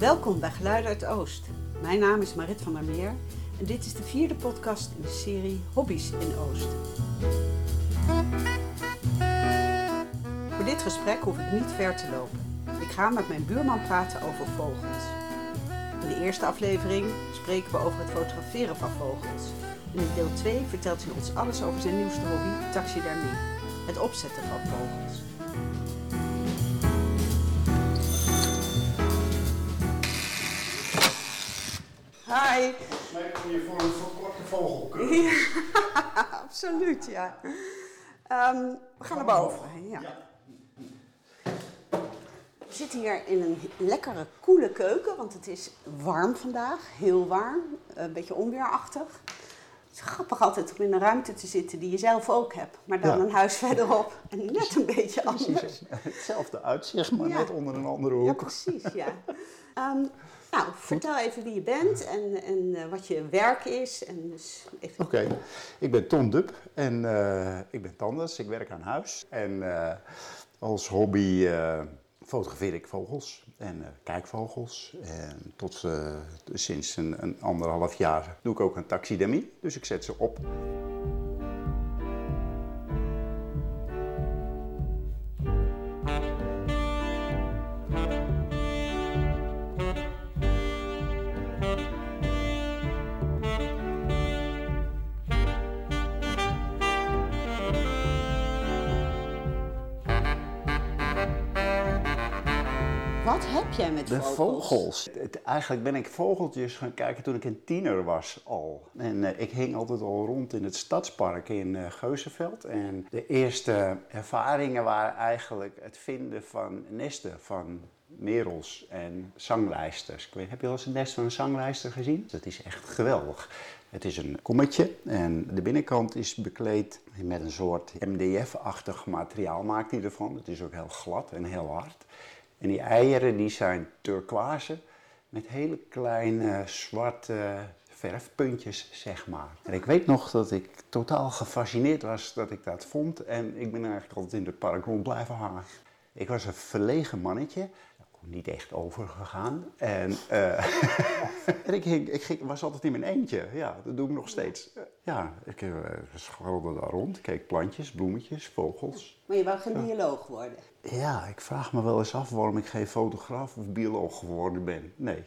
Welkom bij Geluiden uit Oost. Mijn naam is Marit van der Meer en dit is de vierde podcast in de serie Hobby's in Oost. Voor dit gesprek hoef ik niet ver te lopen. Ik ga met mijn buurman praten over vogels. In de eerste aflevering spreken we over het fotograferen van vogels. En in deel 2 vertelt hij ons alles over zijn nieuwste hobby, taxidermie. Het opzetten van vogels. Hi. Mij kom je voor een verkorte vogelkeur. Ja, absoluut, ja. Ehm, we gaan naar boven. Ja. We zitten hier in een lekkere, koele keuken, want het is warm vandaag. Heel warm, een beetje onweerachtig. Het is grappig altijd om in een ruimte te zitten die je zelf ook hebt, maar dan Ja. een huis verderop. En net een beetje anders. Precies. Hetzelfde uitzicht, maar Ja. net onder een andere Ja, hoek. precies, ja. Ehm, nou, vertel even wie je bent en, en eh, wat je werk is. En dus even... Oké, ik ben Ton Dub en eh, ik ben tandarts. Ik werk aan huis. En eh, als hobby fotografeer ik vogels en kijkvogels. En tot sinds een, een anderhalf jaar doe ik ook een taxidermie. Dus ik zet ze op. Wat heb jij met De vogels? vogels. Het- eigenlijk ben ik vogeltjes gaan kijken toen ik een tiener was al. En eh, ik hing altijd al rond in het stadspark in eh Geuzenveld. En de eerste ervaringen waren eigenlijk het vinden van nesten van merels en zanglijsters. Ik weet, heb je wel eens een nest van een zanglijster gezien? Dat is echt geweldig. Het is een kommetje en de binnenkant is bekleed met een soort MDF-achtig materiaal maakt hij ervan. Het is ook heel glad en heel hard. En die eieren die zijn turquoise met hele kleine zwarte verfpuntjes, zeg maar. En ik weet nog dat ik totaal gefascineerd was dat ik dat vond. En ik ben eigenlijk altijd in het park rond blijven hangen. Ik was een verlegen mannetje. Niet echt overgegaan. En, eh, en ik, ging, ik ging, was altijd in mijn eentje. Ja, dat doe ik nog steeds. Ja, ik uh, scharrelde daar rond. Keek plantjes, bloemetjes, vogels. Maar je wou geen bioloog worden. Ja, ik vraag me wel eens af waarom ik geen fotograaf of bioloog geworden ben. Nee.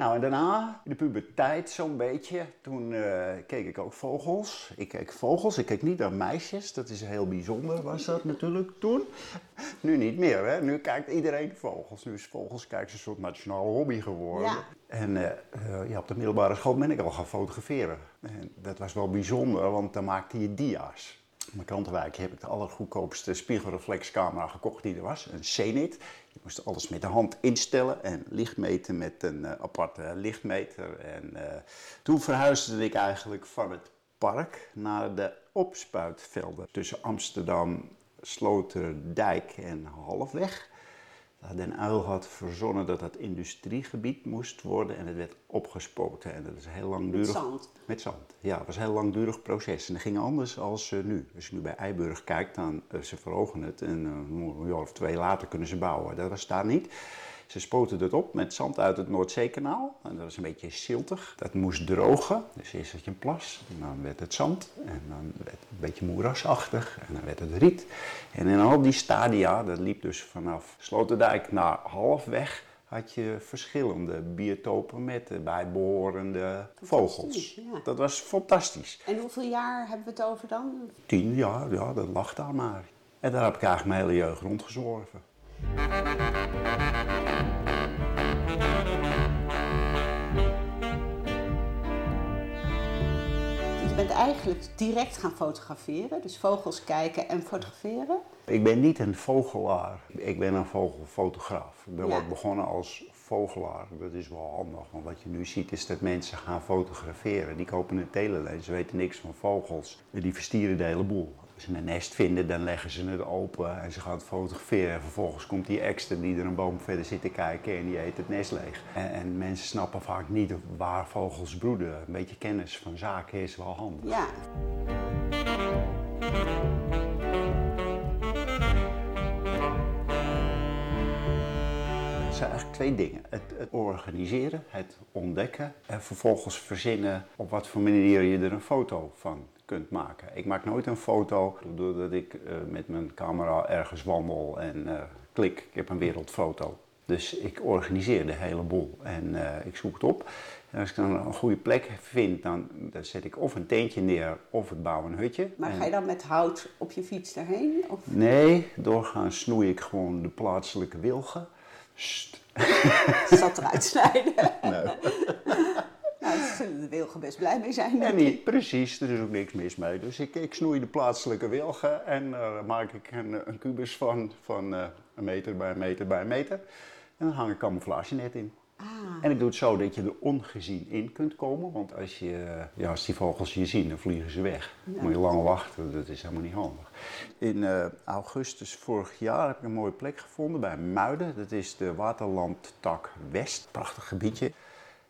Nou, en daarna, in de puberteit zo'n beetje, toen eh, keek ik ook vogels. Ik keek vogels, ik keek niet naar meisjes. Dat is heel bijzonder, was dat natuurlijk toen. Nu niet meer, hè. Nu kijkt iedereen vogels. Nu is vogels kijken een soort nationale hobby geworden. Ja. En eh, eh, ja, op de middelbare school ben ik al gaan fotograferen. En dat was wel bijzonder, want dan maakte je dia's. In mijn krantenwijk heb ik de allergoedkoopste spiegelreflexcamera gekocht die er was. Een Zenit. Je moest alles met de hand instellen en lichtmeten met een eh, aparte lichtmeter. En eh, toen verhuisde ik eigenlijk van het park naar de opspuitvelden tussen Amsterdam, Sloterdijk en Halfweg. Dat Den Uyl had verzonnen dat dat industriegebied moest worden en het werd opgespoten. En dat is heel langdurig... Met zand? Met zand, ja. Het was een heel langdurig proces. En dat ging anders als eh, nu. Als je nu bij Eiburg kijkt, dan uh, ze verhogen het en uh, een jaar of twee later kunnen ze bouwen. Dat was daar niet. Ze spoten het op met zand uit het Noordzeekanaal. En dat was een beetje siltig. Dat moest drogen. Dus eerst had je een plas. En dan werd het zand. En dan werd het een beetje moerasachtig. En dan werd het riet. En in al die stadia, dat liep dus vanaf Sloterdijk naar halfweg had je verschillende biotopen met bijbehorende vogels. Ja. Dat was fantastisch. En hoeveel jaar hebben we het over dan? Tien jaar, ja, dat lag daar maar. En daar heb ik eigenlijk mijn hele jeugd rondgezworven. Bent eigenlijk direct gaan fotograferen, dus vogels kijken en fotograferen. Ik ben niet een vogelaar, ik ben een vogelfotograaf. Ik ben Ja. wat begonnen als vogelaar. Dat is wel handig, want wat je nu ziet is dat mensen gaan fotograferen. Die kopen een telelens, ze weten niks van vogels. Die verstieren de hele boel. Ze een nest vinden, dan leggen ze het open en ze gaan het fotograferen. En vervolgens komt die ekster die er een boom verder zit te kijken en die eet het nest leeg. En, en mensen snappen vaak niet waar vogels broeden. Een beetje kennis van zaken is wel handig. Ja. Twee dingen. Het, het organiseren, het ontdekken en vervolgens verzinnen op wat voor manier je er een foto van kunt maken. Ik maak nooit een foto doordat ik uh, met mijn camera ergens wandel en uh, klik, ik heb een wereldfoto. Dus ik organiseer de hele boel en uh, ik zoek het op. En als ik dan een goede plek vind, dan, dan zet ik of een teentje neer of ik bouw een hutje. Maar ga je dan met hout op je fiets daarheen? Of? Nee, doorgaans snoei ik gewoon de plaatselijke wilgen. Zat eruit snijden. Nee. Nou, daar de wilgen best blij mee zijn. En niet, precies, er is ook niks mis mee. Dus ik, ik snoei de plaatselijke wilgen en daar maak ik een, een kubus van, van uh, een meter bij een meter bij een meter. En dan hang ik camouflagenet in. Ah. En ik doe het zo dat je er ongezien in kunt komen. Want als, je, ja, als die vogels je zien, dan vliegen ze weg. Ja. Moet je lang wachten, dat is helemaal niet handig. In uh, augustus vorig jaar heb ik een mooie plek gevonden bij Muiden. Dat is de Waterlandtak West. Prachtig gebiedje.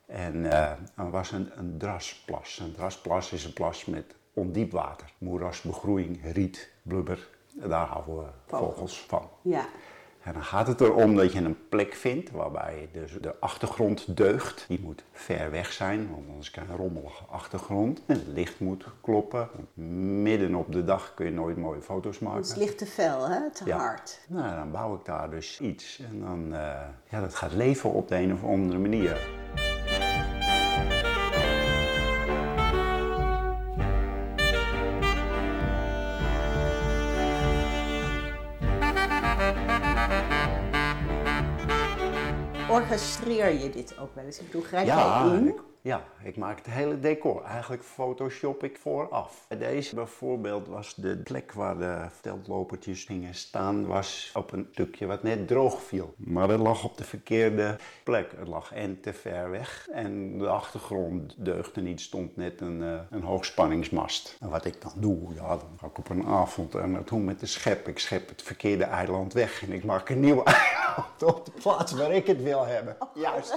En uh, er was een, een drasplas. Een drasplas is een plas met ondiep water. Moerasbegroeiing, riet, blubber. Daar houden we vogels van. Ja. En dan gaat het erom dat je een plek vindt waarbij dus de achtergrond deugt. Die moet ver weg zijn, want anders krijg je een rommelige achtergrond. En het licht moet kloppen. Midden op de dag kun je nooit mooie foto's maken. Het licht te fel, hè? te ja. hard. Nou, dan bouw ik daar dus iets. En dan, uh, ja, dat gaat leven op de een of andere manier. Orchestreer je dit ook wel eens? Ik bedoel, grijp ja, jij in? Ik, ja, ik maak het hele decor. Eigenlijk photoshop ik vooraf. Deze bijvoorbeeld was de plek waar de teltlopertjes gingen staan, was op een stukje wat net droog viel. Maar het lag op de verkeerde plek. Het lag en te ver weg en de achtergrond deugde niet, stond net een, uh, een hoogspanningsmast. En wat ik dan doe, ja, dan ga ik op een avond er naartoe met de schep. Ik schep het verkeerde eiland weg en ik maak een nieuw eiland op de plaats waar ik het wil hebben. Oh, Juist.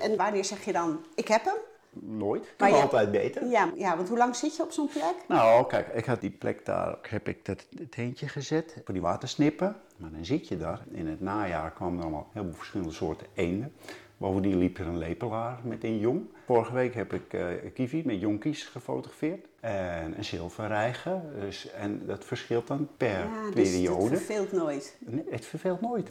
En wanneer zeg je dan, ik heb hem? Nooit. Kan je- altijd beter. Ja, ja, want hoe lang zit je op zo'n plek? Nou, kijk, ik had die plek daar, heb ik dat teentje gezet voor die watersnippen. Maar dan zit je daar. In het najaar kwamen er allemaal heel veel verschillende soorten eenden. Bovendien liep er een lepelaar met een jong. Vorige week heb ik eh kiwi met jonkies gefotografeerd. En een zilverreiger. Dus, en dat verschilt dan per ja, dus periode. het verveelt nooit. Nee, het verveelt nooit.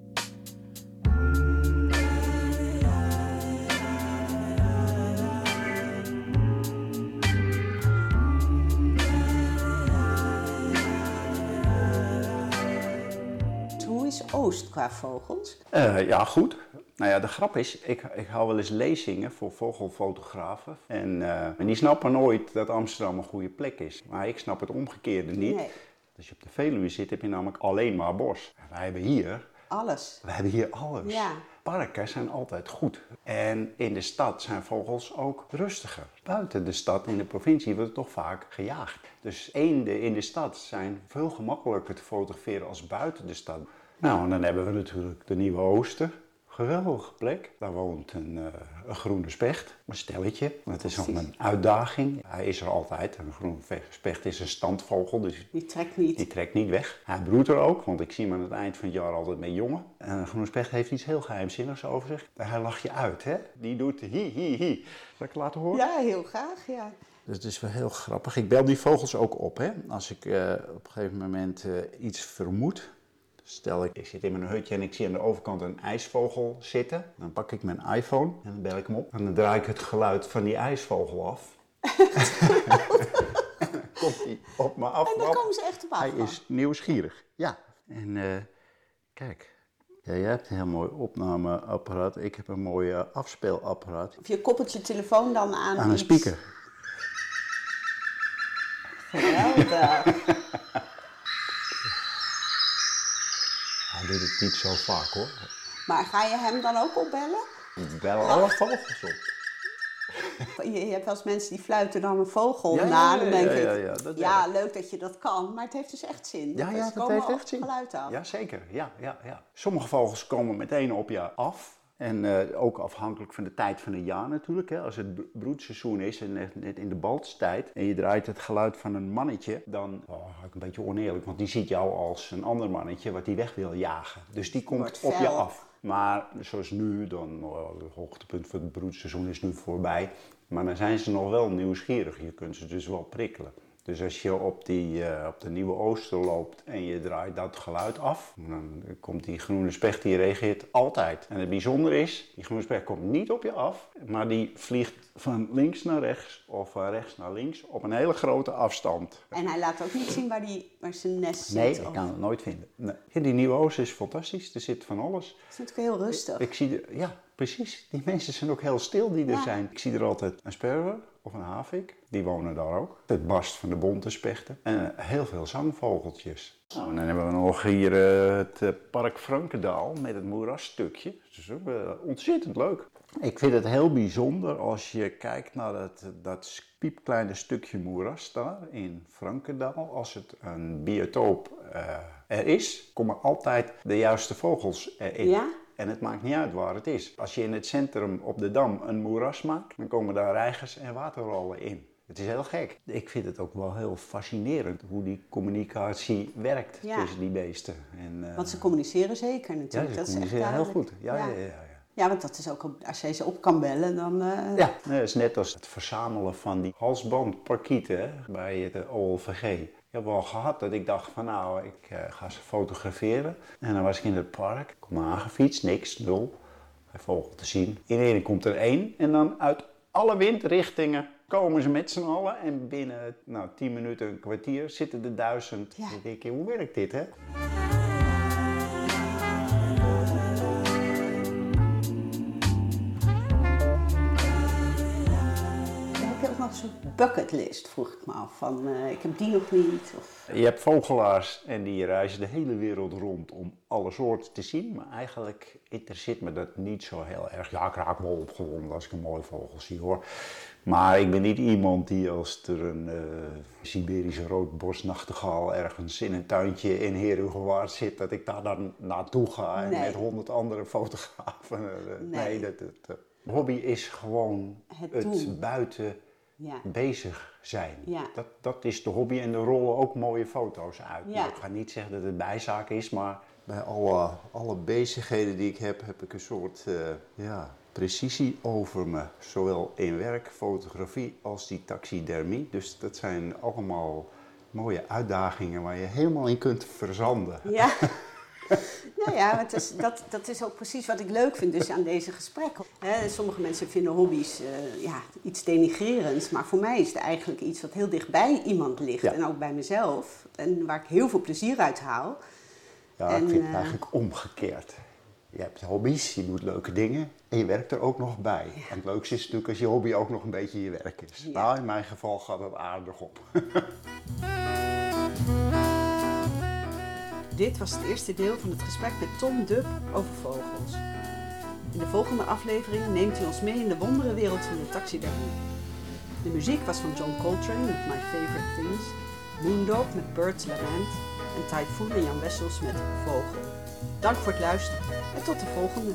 Qua vogels? Eh, ja, goed. Nou ja, de grap is, ik, ik hou wel eens lezingen voor vogelfotografen. En, eh, en die snappen nooit dat Amsterdam een goede plek is. Maar ik snap het omgekeerde niet. Nee. Als je op de Veluwe zit, heb je namelijk alleen maar bos. En wij hebben hier, Alles. wij hebben hier alles. Ja. Parken zijn altijd goed. En in de stad zijn vogels ook rustiger. Buiten de stad, in de provincie, wordt toch vaak gejaagd. Dus eenden in de stad zijn veel gemakkelijker te fotograferen als buiten de stad. Nou, en dan hebben we natuurlijk de Nieuwe Ooster. Geweldige plek. Daar woont een, eh, een groene specht, een stelletje. Het is nog een uitdaging. Hij is er altijd. Een groene specht is een standvogel, dus Die trekt niet. die trekt niet weg. Hij broedt er ook, want ik zie hem aan het eind van het jaar altijd met jongen. En een groene specht heeft iets heel geheimzinnigs over zich. Hij lacht je uit, hè? Die doet hi, hi, hi. Zal ik het laten horen? Ja, heel graag, ja. Dus het is wel heel grappig. Ik bel die vogels ook op, hè. Als ik eh, op een gegeven moment eh, iets vermoed. Stel ik, ik zit in mijn hutje en ik zie aan de overkant een ijsvogel zitten. Dan pak ik mijn iPhone en dan bel ik hem op. En dan draai ik het geluid van die ijsvogel af. en dan komt hij op me af. En dan komen ze echt op Hij afval. is nieuwsgierig. Ja. En eh, kijk, ja, jij hebt een heel mooi opnameapparaat. Ik heb een mooi eh, afspeelapparaat. Of je koppelt je telefoon dan aan Aan een iets. speaker. Geweldig. Niet zo vaak hoor. maar ga je hem dan ook opbellen? Ik bel alle vogels op. Je, hebt wel eens mensen die fluiten dan een vogel Ja, na. Dan denk ja, ik, ja, ja, dat ja, leuk dat je dat kan. Maar het heeft dus echt zin. Ja, dat komen heeft echt zin. geluid af. Ja, zeker. Ja, ja, ja. Sommige vogels komen meteen op je af. En eh, ook afhankelijk van de tijd van het jaar natuurlijk. Hè. Als het bro- broedseizoen is en net, in de baltstijd en je draait het geluid van een mannetje, dan oh, ik een beetje oneerlijk, want die ziet jou als een ander mannetje wat die weg wil jagen. Dus die komt wordt op je af. Maar zoals nu, dan nou, het hoogtepunt van het broedseizoen is nu voorbij. Maar dan zijn ze nog wel nieuwsgierig. Je kunt ze dus wel prikkelen. Dus als je op, die, uh, op de Nieuwe Ooster loopt en je draait dat geluid af, dan komt die groene specht, die reageert altijd. En het bijzondere is, die groene specht komt niet op je af, maar die vliegt van links naar rechts of van rechts naar links op een hele grote afstand. En hij laat ook niet zien waar, die, waar zijn nest zit? Nee, ik kan het nooit vinden. Nee. die Nieuwe Ooster is fantastisch, er zit van alles. Het is natuurlijk heel rustig. Ik zie, de, ja, precies. Die mensen zijn ook heel stil die er ja. zijn. Ik zie er altijd een sperwer of een havik. Die wonen daar ook. Het barst van de bonte spechten. En heel veel zangvogeltjes. Nou, en dan hebben we nog hier uh, het uh, Park Frankendaal met het moerasstukje. Dat is ook uh, ontzettend leuk. Ik vind het heel bijzonder als je kijkt naar dat, piepkleine stukje moeras daar in Frankendaal. Als het een biotoop er is, komen altijd de juiste vogels erin. En het maakt niet uit waar het is. Als je in het centrum op de Dam een moeras maakt, dan komen daar reigers en waterrollen in. Het is heel gek. Ik vind het ook wel heel fascinerend hoe die communicatie werkt Ja. tussen die beesten. En, uh, Want ze communiceren zeker ja, natuurlijk. ze dat is echt communiceren heel duidelijk. goed. Ja, ja. Ja, ja, Ja, want dat is ook, als jij ze op kan bellen, dan... eh, Ja, nee, dat is net als het verzamelen van die halsbandparkieten bij het eh, OLVG. Ik heb wel gehad dat ik dacht van nou, ik eh, ga ze fotograferen. En dan was ik in het park, ik kom aangefietst, niks, nul. Geen vogel te zien. Ineens komt er één en dan uit alle windrichtingen komen ze met z'n allen. En binnen nou, 10 minuten, een kwartier zitten er duizend. Ja. Dan denk je, hoe werkt dit hè? Nog zo'n bucketlist, vroeg ik me af. Van, eh, ik heb die nog niet. Of... Je hebt vogelaars en die reizen de hele wereld rond om alle soorten te zien. Maar eigenlijk interesseert me dat niet zo heel erg. Ja, ik raak wel opgewonden als ik een mooie vogel zie hoor. Maar ik ben niet iemand die als er een eh, Siberische roodborstnachtegaal ergens in een tuintje in Herugewaard zit, dat ik daar dan naartoe ga en Nee. met honderd andere fotografen. eh, Nee. nee, dat, dat, hobby is gewoon Het buiten Ja. bezig zijn. Ja. Dat, dat is de hobby en er rollen ook mooie foto's uit. Ja. Ik ga niet zeggen dat het bijzaak is, maar bij alle, alle bezigheden die ik heb, heb ik een soort eh, ja, precisie over me. Zowel in werk, fotografie als die taxidermie. Dus dat zijn allemaal mooie uitdagingen waar je helemaal in kunt verzanden. Ja. nou ja, het is, dat, dat is ook precies wat ik leuk vind dus aan deze gesprekken. Sommige mensen vinden hobby's eh, ja, iets denigrerends, maar voor mij is het eigenlijk iets wat heel dicht bij iemand ligt. Ja. En ook bij mezelf. En waar ik heel veel plezier uit haal. Ja, En, ik vind eh, het eigenlijk omgekeerd. Je hebt hobby's, je doet leuke dingen en je werkt er ook nog bij. En het leukste is natuurlijk als je hobby ook nog een beetje je werk is. Ja. Nou, in mijn geval gaat het aardig op. Dit was het eerste deel van het gesprek met Tom Dub over vogels. In de volgende aflevering neemt hij ons mee in de wonderenwereld van de taxidermie. De muziek was van John Coltrane met My Favorite Things, Moondog met Birds Lament en Typhoon en Jan Wessels met Vogel. Dank voor het luisteren en tot de volgende.